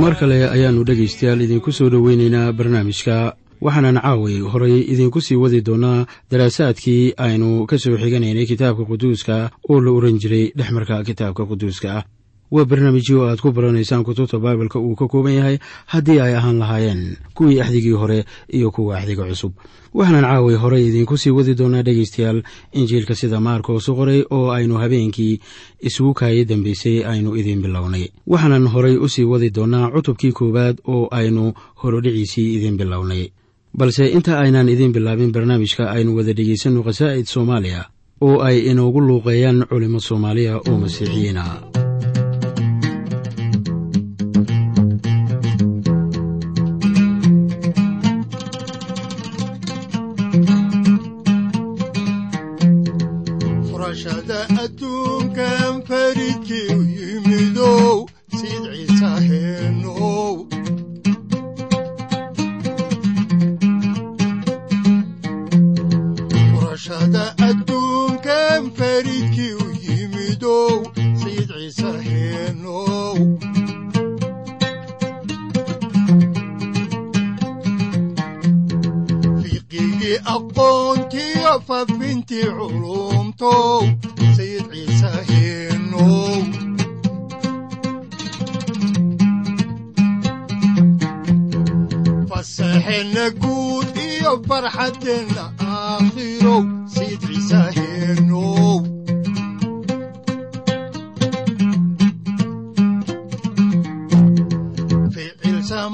mar kale ayaannu dhegaystayaal idinku soo dhoweynaynaa barnaamijka waxaanan caaway horay idinku sii wadi doonnaa daraasaadkii aynu ka soo xiganaynay kitaabka quduuska oo la ohan jiray dhexmarka kitaabka quduuska waa barnaamijyo aad ku baranaysaan kutubta baibalka uu ka kooban yahay haddii ay ahaan lahaayeen kuwii axdigii hore iyo kuwa axdiga cusub. Waxaanan caaway horay idiinku sii wadi doonaa dhegaystayaal injiilka sida maarkos u qoray oo aynu habeenkii isugu kaaya dambeysay aynu idiin bilownay. Waxaanan horay u sii wadi doonnaa cutubkii koowaad oo aynu horodhiciisii idiin bilownay. Balse inta aynaan idiin bilaabin barnaamijka aynu wada dhegaysanno khasaa'id soomaaliya oo ay inoogu luuqeeyaan culimmo soomaaliya oo masiixiyiina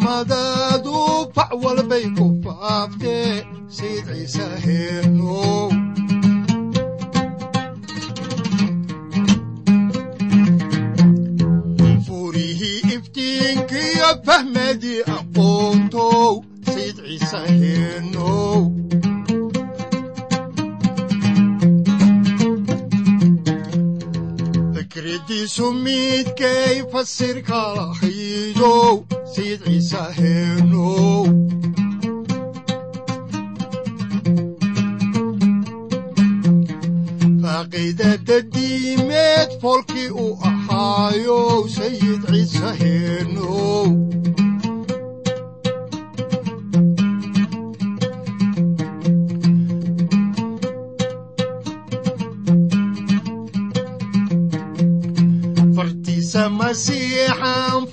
ficil samadaadu fac walbay ku faaftee sayid ciise heenow furihii iftiinkiyo fahmadii aqoontow sayid ciise heenow fikradiisu midkay fasirka lahayow sayid ciise heenow faaqiidada diimeed foolkii u ahaayow sayid ciise heenow masiixan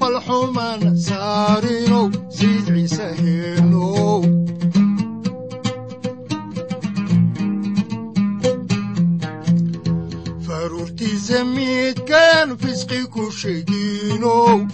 ciise midkan fisqi ku shidinow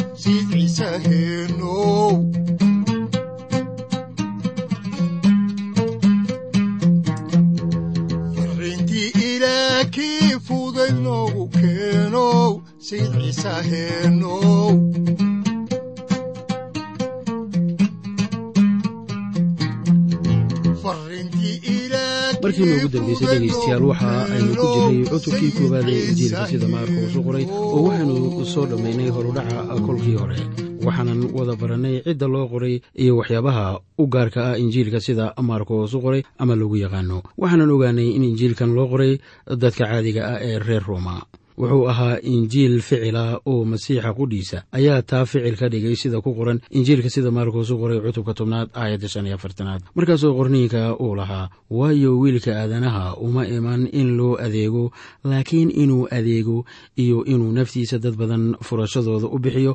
waxa aynu ku jirnay cutubkii koowaad ee injiilka sida maarkos u qoray oo waxaynu soo dhammaynay horudhaca kolkii hore. Waxaanan wada barannay cidda loo qoray iyo waxyaabaha u gaarka ah injiilka sida maarkos u qoray ama lagu yaqaano. Waxaanan ogaanay in injiilkan loo qoray dadka caadiga ah ee reer rooma wuxuu ahaa injiil ficila oo masiixa qudhiisa ayaa taa ficil ka dhigay sida ku qoran injiilka sida maarkos u qoray cutubka tobnaad aayadda shan iyo afartanaad. Markaasoo qorniinka uu lahaa waayo wiilka aadanaha uma iman in loo adeego laakiin inuu adeego iyo inuu naftiisa dad badan furashadooda u bixiyo.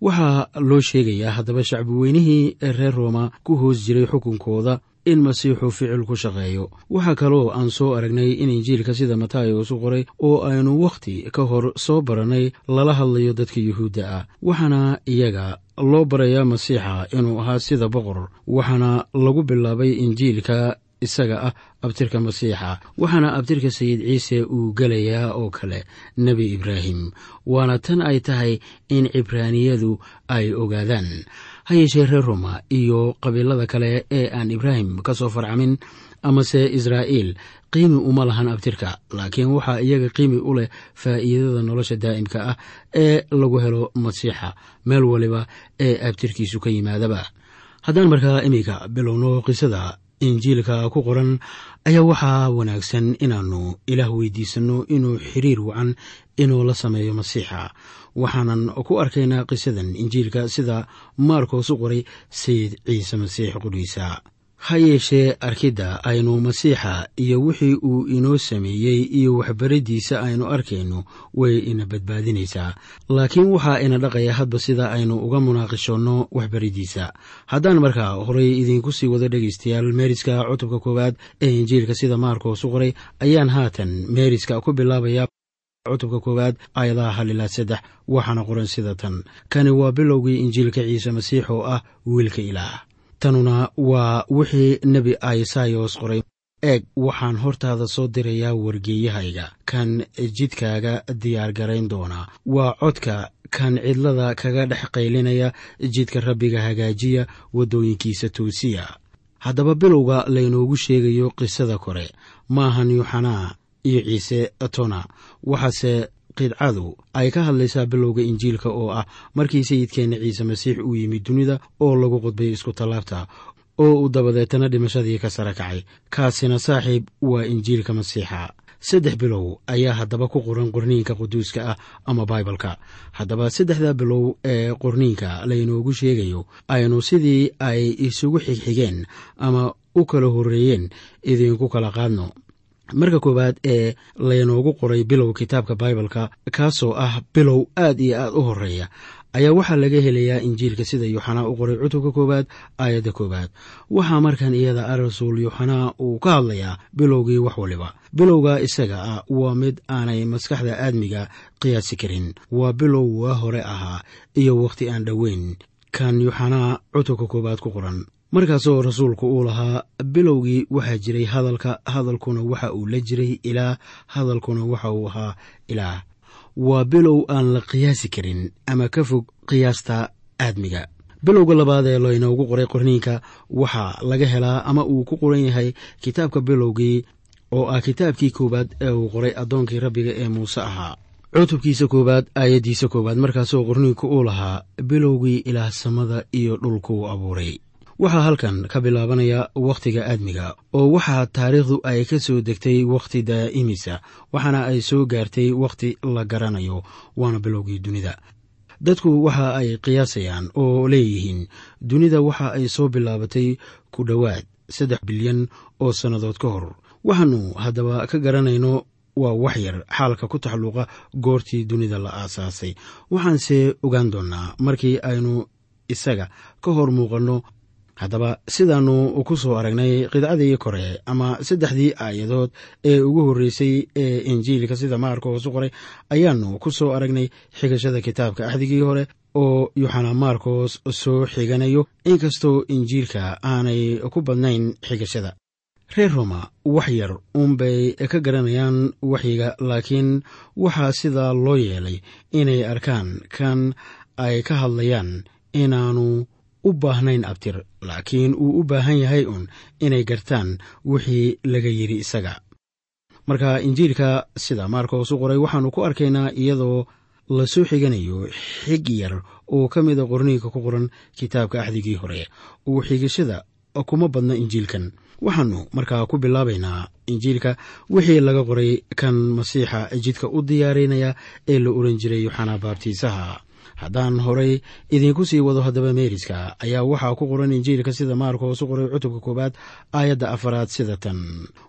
Waxaa loo sheegayaa haddaba shacbi weynihii reer rooma ku hoos jiray xukunkooda in masiixu ficil ku shaqeeyo. Waxaa kaloo aan soo aragnay in injiilka sida matayos u qoray oo aynu wakhti ka hor soo barannay lala hadlayo dadka yuhuudda ah. Waxaana iyaga loo barayaa masiixa inuu ahaa sida boqor waxaana lagu bilaabay injiilka isaga ah abtirka masiixa. Waxaana abtirka sayid ciise uu gelayaa oo kale nebi ibraahim. Waana tan ay tahay in cibraaniyadu ay ogaadaan ha yeeshee reer roma iyo qabiilada kale ee aan ibraahim ka soo farcamin amase israa'iil qiimi uma lahan abtirka laakiin waxaa iyaga qiimi u leh faa'iidada nolosha daa'imka ah ee lagu helo masiixa meel waliba ee abtirkiisu ka yimaadaba. Haddaan markaa iminka bilowno qisada injiilka ku qoran ayaa waxaa wanaagsan inaannu ilaah weydiisanno inuu xiriir wacan inuu la sameeyo masiixa waxaanan ku arkaynaa qisadan injiilka sida maarkos u qoray sayid ciise masiix qudhiisa ha yeeshee arkidda aynu masiixa iyo wixii uu inoo sameeyey iyo waxbariddiisa aynu arkayno way ina badbaadinaysaa. Laakiin waxaa ina dhaqaya hadba sida aynu uga munaaqishoonno waxbariddiisa haddaan markaa horay idiinku sii wado dhegaystayaal meeriska cutubka koowaad ee injiilka sida maarkos u qoray ayaan haatan meeriska ku bilaabaya cutubka koowaad aayadaha hal ilaa saddex waxaana qoran sida tan. Kani waa bilowgii injiilka ciise masiix oo ah wiilka ilaah. Tanuna waa wixii nebi aisayos qoray. Eeg waxaan hortaada soo dirayaa wargeeyahayga. Kan jidkaaga diyaar garayn doona. Waa codka kan cidlada kaga dhex qaylinaya jidka rabbiga hagaajiya waddooyinkiisa toosiya. Haddaba bilowga laynoogu sheegayo qisada kore. Maahan yuxanaa iyo ciise tona. Waxaase qidcadu ay ka hadlaysaa bilowga injiilka oo ah markii sayidkeenna ciise masiix uu yimid dunida oo lagu qudbay isku tallaabta oo uu dabadeetana dhimashadii ka sare kacay. Kaasina saaxiib waa injiilka masiixa. Saddex bilow ayaa haddaba ku qoran qorniinka quduuska ah ama baibalka. Haddaba saddexda bilow ee qorniinka laynoogu sheegayo aynu sidii ay isugu xigxigeen ama u kala horreeyeen idinku kala qaadno marka koowaad ee laynoogu qoray bilow kitaabka baibalka kaasoo ah bilow aad iyo aad u horreeya ayaa waxaa laga helayaa injiilka sida yuuxanaa u qoray cutubka koowaad aayadda koowaad. Waxaa markan iyada a rasuul yuuxanaa uu ka hadlayaa bilowgii wax waliba. Bilowga isaga ah waa mid aanay maskaxda aadmiga qiyaasi karin. Waa bilow waa hore ahaa iyo wakhti aan dhoweyn. Kan yuuxanaa cutubka koowaad ku qoran markaasoo rasuulku uu lahaa bilowgii waxaa jiray hadalka hadalkuna waxa uu la jiray ilaah hadalkuna waxa uu ahaa ilaah waa bilow aan la qiyaasi karin ama ka fog qiyaasta aadmiga. Bilowga labaad ee laynoogu qoray qorniinka waxaa laga helaa ama uu ku qoran yahay kitaabka bilowgii oo ah kitaabkii koowaad ee uu qoray addoonkii rabbiga ee muuse ahaa. Cutubkiisa koowaad aayaddiisa koowaad markaasoo qorniinku uu lahaa bilowgii ilaah samada iyo dhulkuu abuuray waxaa halkan ka bilaabanaya wakhtiga aadmiga oo waxaa taariikhdu ay ka soo degtay wakhti daa'imisa waxaana ay soo gaartay wakhti la garanayo waana bilowgii dunida. Dadku waxa ay qiyaasayaan oo leeyihiin dunida waxa ay soo bilaabatay ku dhowaad saddex bilyan oo sannadood ka hor. Waxaannu haddaba ka garanayno waa wax yar xaalka ku taxalluuqa goortii dunida la aasaasay. Waxaanse ogaan doonnaa markii aynu isaga ka hor muuqanno haddaba sidaannu ku soo aragnay qidcadii kore ama saddexdii aayadood ee ugu horreysay ee injiilka sida maarkos u qoray ayaannu ku soo aragnay xigashada kitaabka axdigii hore oo yuxana maarkos soo xiganayo. Inkastoo injiilka aanay ku badnayn xigashada reer roma wax yar uunbay ka garanayaan waxyiga laakiin waxaa sidaa loo yeelay inay arkaan kan ay ka hadlayaan inaanu u baahnayn abtir. Laakiin uu u baahan yahay uun inay gartaan wixii laga yidhi isaga. Marka injiilka sida maarkos u qoray waxaannu ku arkaynaa iyadoo la soo xiganayo xig yar oo ka mida qorniinka ku qoran kitaabka axdigii hore uu xigashada kuma badna injiilkan. Waxaannu markaa ku bilaabaynaa injiilka wixii laga qoray kan masiixa jidka u diyaarinaya ee la oran jiray yoxanaa baabtiisaha haddaan horay idiinku sii wado haddaba meeriska ayaa waxaa ku qoran injiilka sida maarkoos u qoray cutubka koowaad aayadda afaraad sida tan.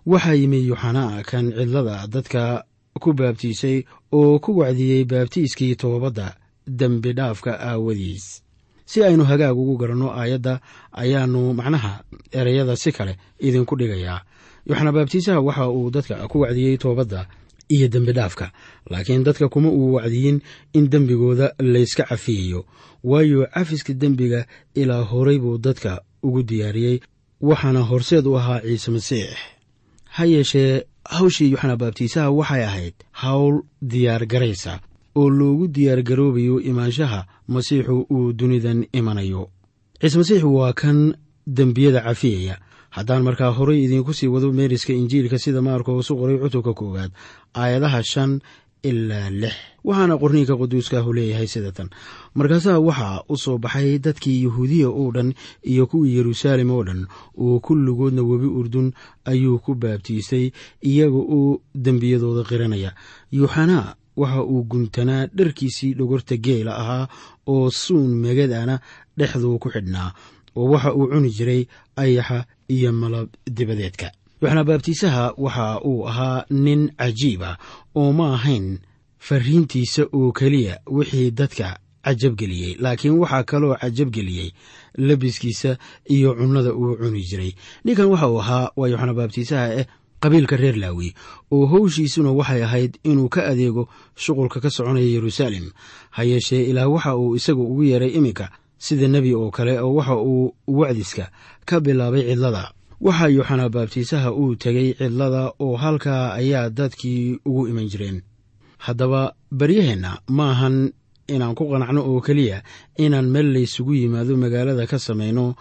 Waxaa yimi yoxanaa kan cidlada dadka ku baabtiisay oo ku wacdiyey baabtiiskii toobadda dembi dhaafka aawadiis. Si aynu hagaag ugu garanno aayadda ayaannu macnaha ereyada si kale idinku dhigayaa. Yoxanaa baabtiisaha waxa uu dadka ku wacdiyey toobadda iyo dembi dhaafka. Laakiin dadka kuma uu wacdiyin in dembigooda layska cafiyayo waayo cafiska dembiga ilaa horay buu dadka ugu diyaariyey waxaana horseed u ahaa ciise masiix. Ha yeeshee hawshii yoxanaa baabtiisaha waxay ahayd hawl diyaargaraysa oo loogu diyaargaroobayo imaanshaha masiixu uu dunidan imanayo. Ciise masiix waa kan dembiyada cafiyaya haddaan markaa horay idiinku sii wado meeriska injiilka sida maarkoos u qoray cutubka koowaad aayadaha shan ilaa lix. Waxaana qorniinka quduuskaahu leeyahay sida tan markaasaa waxaa u soo baxay dadkii yuhuudiya oo dhan iyo kuwii yeruusaalem oo dhan oo kulligoodna webi urdun ayuu ku baabtiisay iyaga oo dembiyadooda qiranaya. Yuuxanaa waxa uu guntanaa dharkiisii dhogorta geela ahaa oo suun megadana dhexduu ku xidhnaa oo waxa uu cuni jiray ayaxa iyo malab dibadeedka yoxanaa baabtiisaha waxa uu ahaa nin cajiib ah oo ma ahayn fariintiisa oo keliya wixii dadka cajabgeliyey laakiin waxaa kaloo cajabgeliyey labiskiisa iyo cunnada uu cuni jiray. Ninkan waxa uu ahaa waa yoxanaa baabtiisaha eh qabiilka reer laawi oo howshiisuna waxay ahayd inuu ka adeego shuqulka ka soconaya yeruusaalem ha yeeshee ilaah waxa uu isaga ugu yeeray iminka sida nebi oo kale oo waxa uu wacdiska ka bilaabay cidlada waxaa yoxanaa baabtiisaha uu tegey cidlada oo halkaa ayaa dadkii ugu iman jireen. Haddaba baryaheenna ma ahan inaan ku qanacno oo keliya inaan meel laysugu yimaado magaalada ka samayno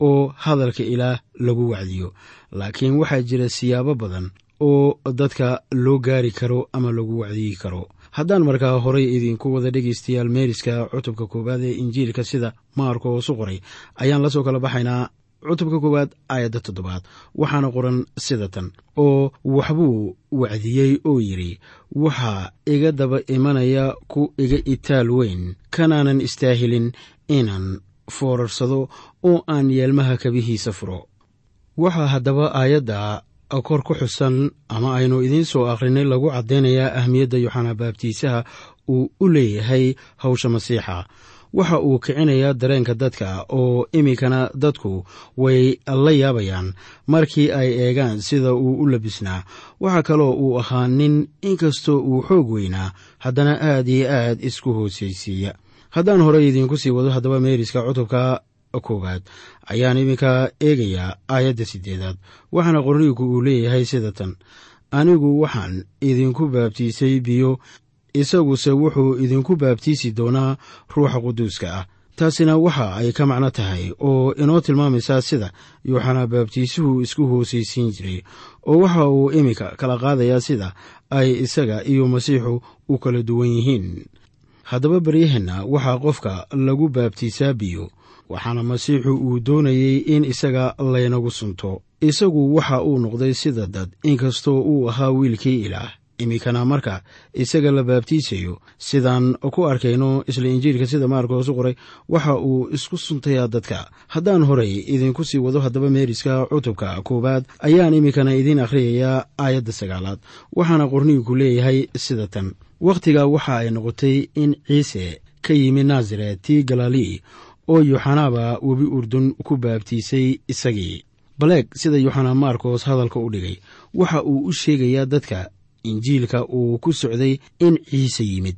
oo hadalka ilaah lagu wacdiyo. Laakiin waxaa jira siyaabo badan oo dadka loo gaari karo ama lagu wacdiyi karo. Haddaan markaa horay idinku wada dhegaystayaal meeriska cutubka koowaad ee injiilka sida maarkoos u qoray ayaan la soo kala baxaynaa cutubka koowaad aayadda toddobaad. Waxaana qoran sida tan oo waxbuu wacdiyey oo yidhi waxaa iga daba imanaya ku iga itaal weyn. Kanaanan istaahilin inaan foorarsado oo aan yeelmaha kabihiisa furo. Waxaa haddaba aayadda kor ku xusan ama aynu idiin soo akhrinay lagu caddaynayaa ahmiyadda yoxanaa baabtiisaha uu u leeyahay hawsha masiixa waxa uu kicinayaa dareenka dadka oo iminkana dadku way la yaabayaan. Markii ay eegaan sida uu u labisnaa waxaa kaloo uu ahaa nin inkastoo uu xoog weynaa haddana aad iyo aad isku hoosaysiiya haddaan horey idiinku sii wado haddaba meeriska cutubka koowaad ayaan iminka eegayaa aayadda siddeedaad waxaana qorniinku uu leeyahay sida tan anigu waxaan idinku baabtiisay biyo isaguse wuxuu idinku baabtiisi doonaa ruuxa quduuska ah. Taasina waxa ay ka macno tahay oo inoo tilmaamaysaa sida yuuxanaa baabtiisuhu isku hoosaysiin jiray oo waxa uu iminka kala qaadayaa sida ay isaga iyo masiixu u kala duwan yihiin. Haddaba baryaheenna waxaa qofka lagu baabtiisaa biyo waxaana masiixu uu doonayey in isaga laynagu sunto. Isagu waxa uu noqday sida dad inkastoo uu ahaa wiilkii ilaah iminkana marka isaga la baabtiisayo. Sidaan ku arkayno isla injiilka sida maarkoos u qoray waxa uu isku suntayaa dadka. Haddaan horay idinku sii wado haddaba meeriska cutubka koowaad ayaan iminkana idiin akhriyayaa aayadda sagaalaad. Waxaana qorniinku leeyahay sida tan. Wakhtigaa waxa ay noqotay in ciise ka yimi naasaret tii galilii oo yuxanaaba webi urdun ku baabtiisay isagii. Baleeg sida yuxanaa maarkos hadalka u dhigay waxa uu u sheegayaa dadka injiilka uu ku socday in ciise yimid.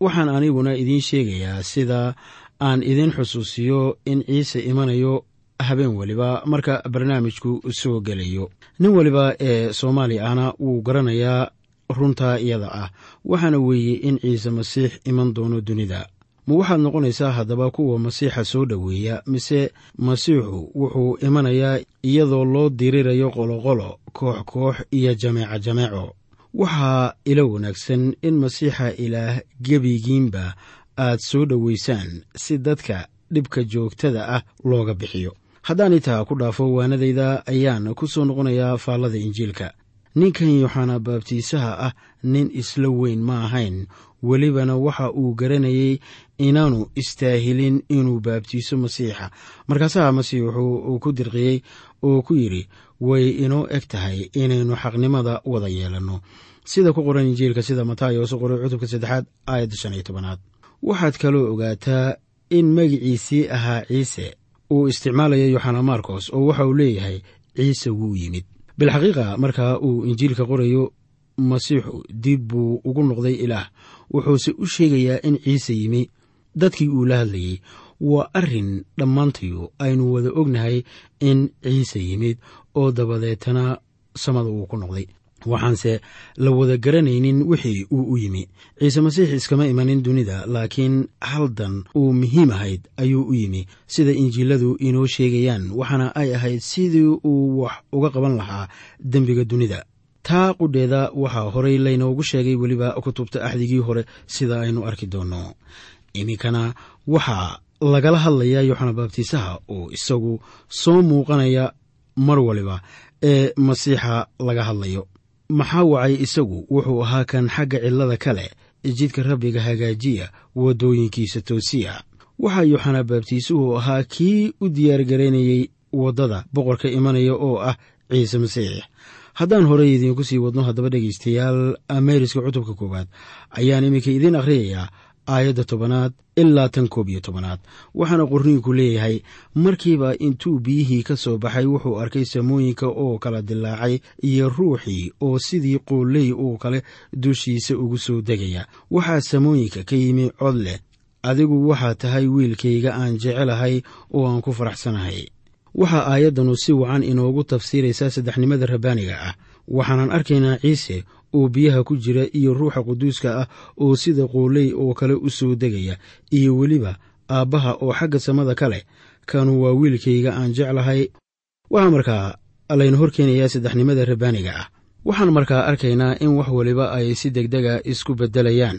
Waxaan aniguna idiin sheegayaa sida aan idin xusuusiyo in ciise imanayo habeen weliba marka barnaamijku soo gelayo. Nin weliba ee soomaali ahna wuu garanayaa runtaa iyada ah waxaana weeye in ciise masiix iman doono dunida. Ma waxaad noqonaysaa haddaba kuwa masiixa soo dhoweeya mise masiixu wuxuu imanayaa iyadoo loo dirirayo qoloqolo koox koox iyo jameeco jameeco waxaa ila wanaagsan in masiixa ilaah gebigiinba aad soo dhoweysaan si dadka dhibka joogtada ah looga bixiyo. Haddaan itaa ku dhaafo waanadayda ayaan ku soo noqonayaa faallada injiilka. Ninkan yooxana baabtiisaha ah nin isla weyn ma ahayn welibana waxa uu garanayay inaanu istaahilin inuu baabtiiso masiixa. Markaasaa masiixu uu ku dirqiyey oo ku yidhi way inoo eg tahay inaynu xaqnimada wada yeelanno. Sida ku qoran injiilka sida mataayosu qoray cutubka saddexaad aayadda shan iyo tobanaad. Waxaad kaloo ogaataa in magiciisii ahaa ciise uu isticmaalaya yoxana marcos oo waxa uu leeyahay ciise wuu yimid. Bilxaqiiqa markaa uu injiilka qorayo masiixu dib buu ugu noqday ilaah wuxuuse u sheegayaa in ciise yimi dadkii uu la hadlayey waa arrin dhammaantayu aynu wada ognahay in ciise yimid oo dabadeetana samada uu ku noqday. Waxaanse la wada garanaynin wixii uu u yimi. Ciise masiix iskama imanin dunida laakiin haldan uu muhiim ahayd ayuu u yimi sida injiiladu inoo sheegayaan waxaana ay ahayd sidii uu wax uga qaban lahaa dembiga dunida taa qudheeda waxaa horay laynoogu sheegay weliba kutubta axdigii hore sida aynu arki doonno iminkana waxaa lagala hadlayaa yoxana baabtiisaha oo isagu soo muuqanaya mar waliba ee masiixa laga hadlayo. maxaa wacay isagu? Wuxuu ahaa kan xagga cillada kale jidka rabbiga hagaajiya waddooyinkiisa toosiya waxaa yoxana baabtiisuhu ahaa kii u diyaargaraynayey waddada boqorka imanaya oo ah ciise masiix haddaan horey idiinku sii wadno haddaba dhegaystayaal ameeriska cutubka koowaad ayaan iminka idiin akhriyayaa aayadda tobanaad ilaa tan koob iyo tobanaad. Waxaana qorniinku leeyahay markiiba intuu biyihii ka soo baxay wuxuu arkay samooyinka oo kala dilaacay iyo ruuxii oo sidii qooley oo kale dushiisa ugu soo degaya. Waxaa samooyinka ka yimi cod leh. Adigu waxaa tahay wiilkayga aan jecelahay oo aan ku faraxsanahay waxaa aayaddanu si wacan inoogu tafsiiraysaa saddexnimada rabbaaniga ah. Waxaanan arkaynaa ciise oo biyaha ku jira iyo ruuxa quduuska ah oo sida qooley oo kale u soo degaya iyo weliba aabbaha oo xagga samada ka leh. Kanu waa wiilkayga aan jeclahay. Waxaa markaa laynu horkeenayaa saddexnimada rabbaaniga ah. Waxaan markaa arkaynaa in wax waliba ay si degdega isku beddelayaan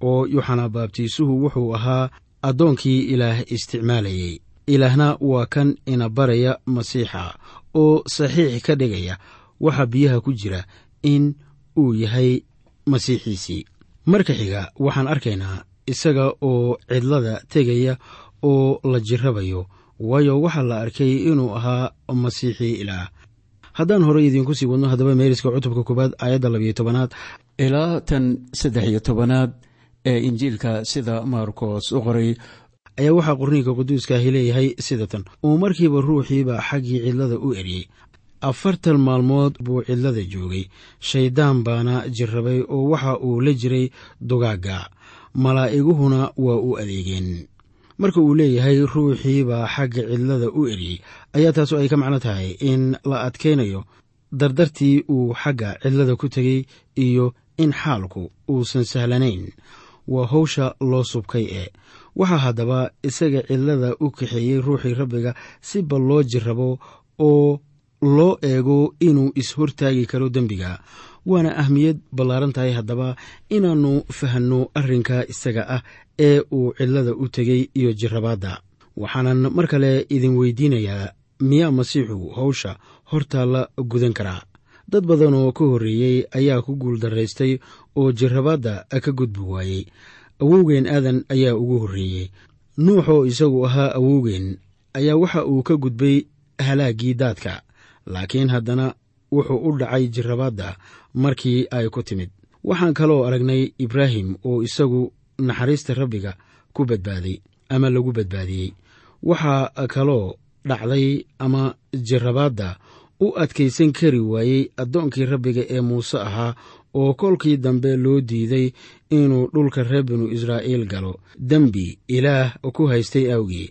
oo yuxana baabtiisuhu wuxuu ahaa addoonkii ilaah isticmaalayey ilaahna waa kan ina baraya masiixa oo saxiix ka dhigaya waxa biyaha ku jira in uu yahay masiixiisii. Marka xiga waxaan arkaynaa isaga oo cidlada tegaya oo la jirabayo waayo waxaa la arkay inuu ahaa masiixii ilaah. Haddaan horey idiinku sii wadno haddaba meeriska cutubka koowaad aayadda labiyo tobanaad. Ilaa tan saddex iyo tobanaad ee injiilka sida maarkos u qoray ayaa waxaa qorniinka quduuskaahi leeyahay sida tan. Uu markiiba ruuxiiba xaggii cidlada u eryey afartan maalmood buu cidlada joogay. Shayddaan baana jirrabay oo waxa uu la jiray dugaagga malaa'iguhuna waa u adeegeen. Marka uu leeyahay ruuxiibaa xagga cidlada u eryey ayaa taasu ay ka macno tahay in la adkaynayo dardartii uu xagga cidlada ku tegey iyo in xaalku uusan sahlanayn. Waa howsha loo subkay ee waxaa haddaba isaga cidlada u kaxeeyey ruuxii rabbiga si bal loo jirrabo oo loo eego inuu is-hortaagi karo dembiga. Waana ahmiyad ballaaran tahay haddaba inaannu fahanno arrinka isaga ah ee uu cidlada u tegey iyo jirrabaadda. Waxaanan mar kale idin weydiinayaa miyaa masiixu howsha hortaalla gudan karaa? Dad badan oo ka horreeyey ayaa ku guuldarraystay oo jirrabaadda ka gudbi waayey awowgeen aadan ayaa ugu horreeyey. Nuux oo isagu ahaa awowgeen ayaa waxa uu ka gudbay halaaggii daadka. Laakiin haddana wuxuu u dhacay jirrabaadda markii ay ku timid. Waxaan kaloo aragnay ibraahim oo isagu naxariista rabbiga ku badbaaday ama lagu badbaadiyey. Waxaa kaloo dhacday ama jirrabaadda u adkaysan kari waayey addoonkii rabbiga ee muuse ahaa oo kolkii dambe loo diiday inuu dhulka reer binu israa'iil galo. Dembi ilaah ku haystay awgii.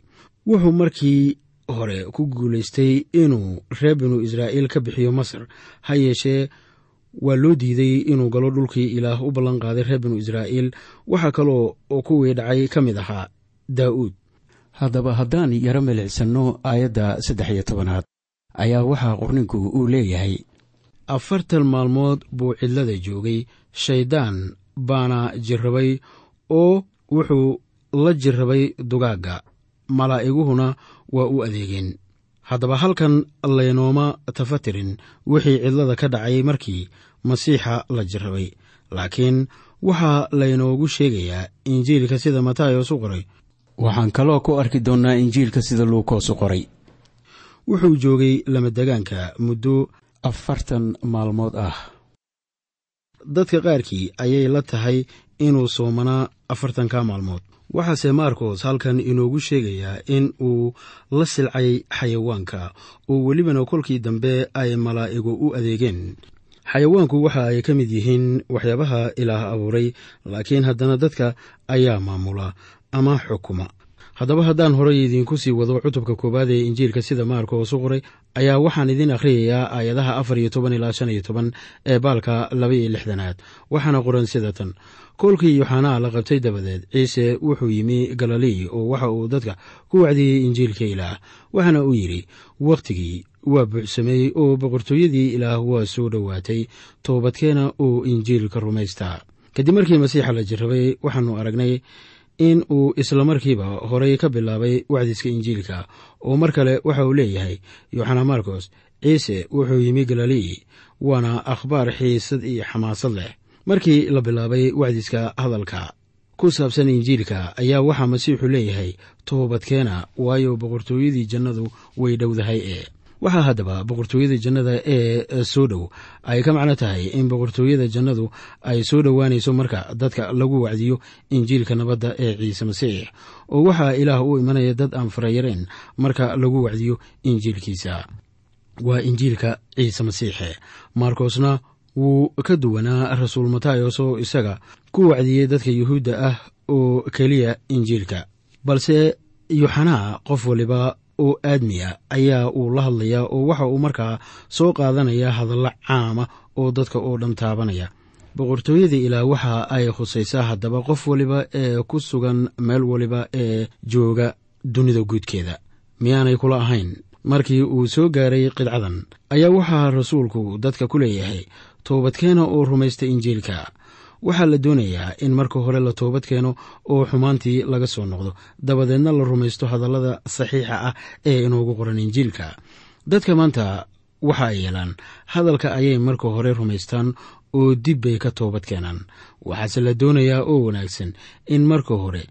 Wuxuu markii hore ku guulaystay inuu reer binu israa'iil ka bixiyo masar ha yeeshee waa loo diiday inuu galo dhulkii ilaah u ballan qaaday reer binu israa'iil. Waxaa kaloo kuwii dhacay ka mid ahaa daa'uud. Haddaba haddaan yaro milicsanno aayadda saddex iyo tobanaad ayaa waxaa qorninku uu leeyahay. Afartan maalmood buu cidlada joogay. Shayddaan baana jirrabay oo wuxuu la jirrabay dugaagga malaa'iguhuna waa u adeegeen. Haddaba halkan laynooma tafatirin wixii cidlada ka dhacay markii masiixa la jarrabay laakiin waxaa laynoogu sheegayaa injiilka sida matayos u qoray. Waxaan kaloo ku arki doonnaa injiilka sida luukoos u qoray. Wuxuu joogay lamadegaanka muddo afartan maalmood ah dadka qaarkii ayay la tahay inuu soomanaa afartanka maalmood. Waxaase markos halkan inoogu sheegayaa in uu la silcay xayawaanka. Oo welibana kolkii dambe ay malaa'igu u adeegeen. Xayawaanku waxa ay ka mid yihiin waxyaabaha ilaah abuuray laakiin haddana dadka ayaa maamula ama xukuma haddaba haddaan horay idiinku sii wado cutubka koowaad ee injiilka sida maarkoos u qoray ayaa waxaan idiin akhriyayaa aayadaha afar iyo toban ilaa shan iyo toban ee baalka laba iyo lixdanaad. Waxaana qoran sida tan. Koolkii yoxanaa la qabtay dabadeed ciise wuxuu yimi galilii oo waxa uu dadka ku wacdiyey injiilka ilaah. Waxaana uu yidhi wakhtigii waa buuxsameeyey oo boqortooyadii ilaah waa soo dhowaatay toobadkeena oo injiilka rumaystaa. Kadib markii masiixa la jarrabay waxaannu aragnay in uu islamarkiiba horay ka bilaabay wacdiska injiilka. Oo mar kale waxa uu leeyahay yoxana marcos ciise wuxuu yimi galilii waana akhbaar xiisad iyo xamaasad leh. Markii la bilaabay wacdiska hadalka ku saabsan injiilka ayaa waxaa masiixu leeyahay toobadkeena waayo boqortooyadii jannadu way dhowdahay ee waxaa haddaba boqortooyada jannada ee soo dhow ay ka macno tahay in boqortooyada jannadu ay soo dhowaanayso marka dadka lagu wacdiyo injiilka nabadda ee ciise masiix. Oo waxaa ilaah u imanaya dad aan farayareen marka lagu wacdiyo injiilkiisa. Waa injiilka ciise masiixe markosna wuu ka duwanaa rasuul matayos oo isaga ku wacdiyey dadka yuhuudda ah oo keliya injiilka. Balse yoxanaa qof waliba oo aadmiya ayaa uu la hadlayaa oo waxa uu markaa soo qaadanaya hadallo caama oo dadka oo dhan taabanaya. Boqortooyada ilaah waxa ay khusaysaa haddaba qof waliba ee ku sugan meel waliba ee jooga dunida guudkeeda. Miyaanay kula ahayn. Markii uu soo gaaray qidcadan ayaa waxaa rasuulku dadka ku leeyahay toobadkeena oo rumaysta injiilka waxaa la doonayaa in marka hore la toobad keeno oo xumaantii laga soo noqdo. Dabadeedna la rumaysto hadallada saxiixa ah ee inoogu qoran injiilka. Dadka maanta waxa ay yeelaan hadalka ayay marka hore rumaystaan oo dib bay ka toobad keenaan. Waxaase la doonayaa oo wanaagsan in marka hore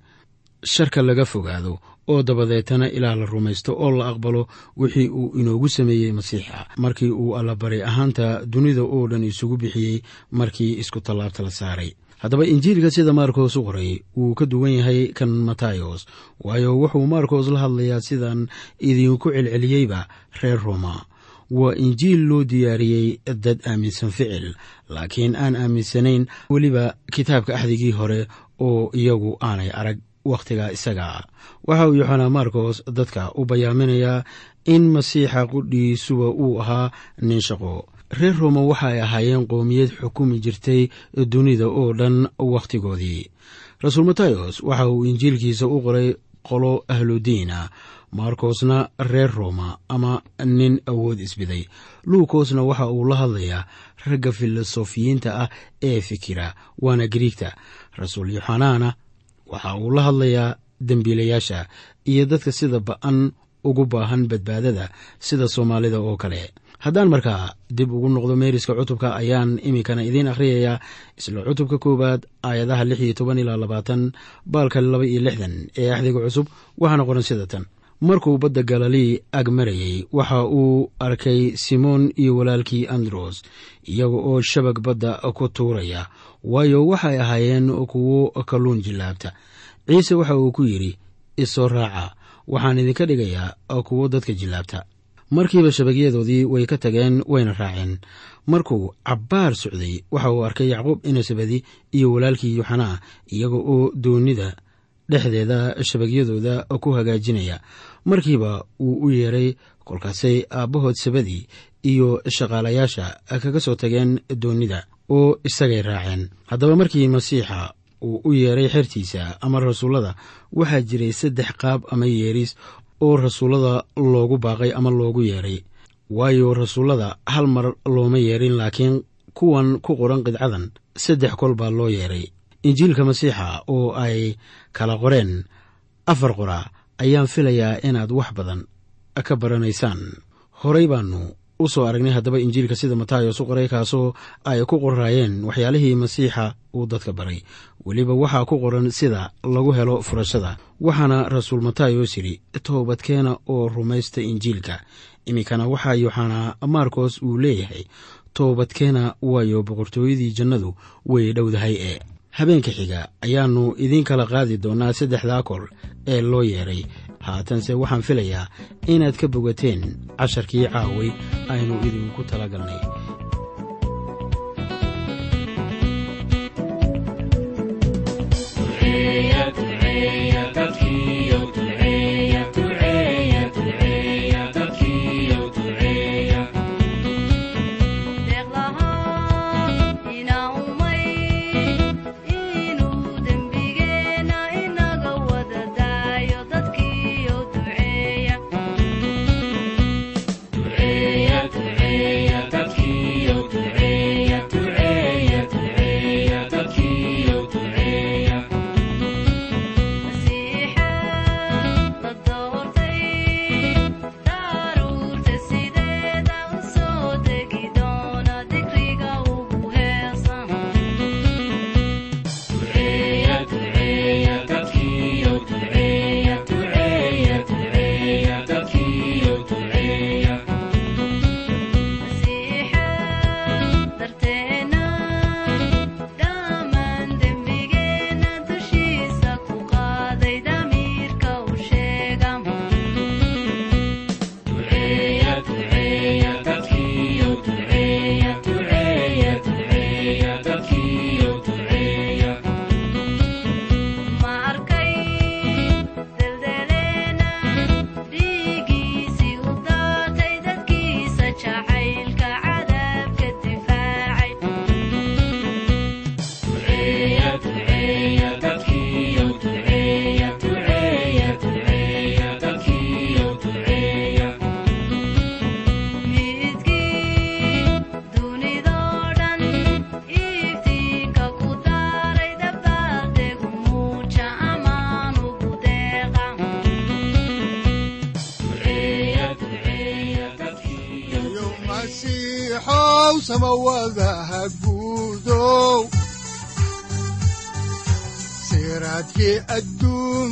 sharka laga fogaado oo dabadeetana ilaah la rumaysto oo la aqbalo wixii uu inoogu sameeyey masiixa. Markii uu allabari ahaanta dunida oo dhan isugu bixiyey markii isku tallaabta la saaray. Haddaba injiilka sida maarkos u qoray wuu ka duwan yahay kan matayos waayo wuxuu maarkos la hadlayaa sidaan idinku celceliyeyba reer roma. Waa injiil loo diyaariyey dad aaminsan ficil laakiin aan aaminsanayn weliba kitaabka axdigii hore oo iyagu aanay arag wakhtiga isaga. Waxa uu yoxanaa markos dadka u bayaaminayaa in masiixa qudhiisuba uu ahaa nin shaqo. Reer roma waxa ay ahaayeen qoomiyad xukumi jirtay dunida oo dhan wakhtigoodii rasuul matayos waxa uu injiilkiisa u qoray qolo ahludiina markosna reer roma ama nin awood isbiday. Luukosna waxa uu la hadlayaa ragga filosofiyiinta ah ee fikira waana griigta rasuul yoxanaana waxa uu la hadlayaa dembiilayaasha iyo dadka sida ba'an ugu baahan badbaadada sida soomaalida oo kale. Haddaan markaa dib ugu noqdo meeriska cutubka ayaan iminkana idiin akhriyayaa isla cutubka koowaad aayadaha lix iyo toban ilaa labaatan baalka laba iyo lixdan ee axdiga cusub waxaana qoran sida tan markuu badda galilii ag marayey waxa uu arkay simoon iyo walaalkii andros iyaga oo shabag badda ku tuuraya. Waayo waxay ahaayeen kuwo kalluun jillaabta. Ciise waxa uu ku yidhi isoo raaca waxaan idinka dhigayaa kuwo dadka jillaabta. Markiiba shabagyadoodii way ka tageen wayna raaceen. Markuu cabbaar socday waxa uu arkay yacquub inasabadi iyo walaalkii yuxanaa iyaga oo doonida dhexdeeda shabagyadooda ku hagaajinaya. Markiiba wuu u yeeray kolkaasay aabbahood sabadii iyo shaqaalayaasha kaga soo tageen doonida oo isagay raaceen. Haddaba markii masiixa uu u yeeray xertiisa ama rasuullada waxaa jiray saddex qaab ama yeeris oo rasuullada loogu baaqay ama loogu yeeray. Waayo rasuullada hal mar looma yeerin laakiin kuwan ku qoran qidcadan saddex kol baa loo yeeray injiilka masiixa oo ay kala qoreen afar qoraa ayaan filayaa inaad wax badan ka baranaysaan. Horay baannu u soo aragnay haddaba injiilka sida matayos u qoray kaasoo ay ku qoraayeen waxyaalihii masiixa uu dadka baray. Weliba waxaa ku qoran sida lagu helo furashada. Waxaana rasuul matayos yidhi toobadkeena oo rumaysta injiilka. Iminkana waxaa yooxanaa maarkos uu leeyahay toobadkeena waayo boqortooyadii jannadu way dhowdahay ee habeenka xiga ayaannu idiin kala qaadi doonnaa saddexdaa kol ee loo yeedhay haatanse waxaan filayaa inaad ka bogateen casharkii caaway aynu idinku tala galnay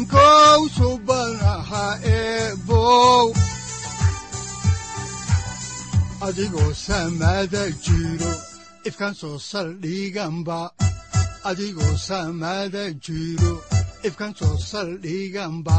adduunkow subanaha eebow adigoo samaada jiro ifkaan soo saldhiganba adigoo samaada jiro ifkaan soo saldhiganba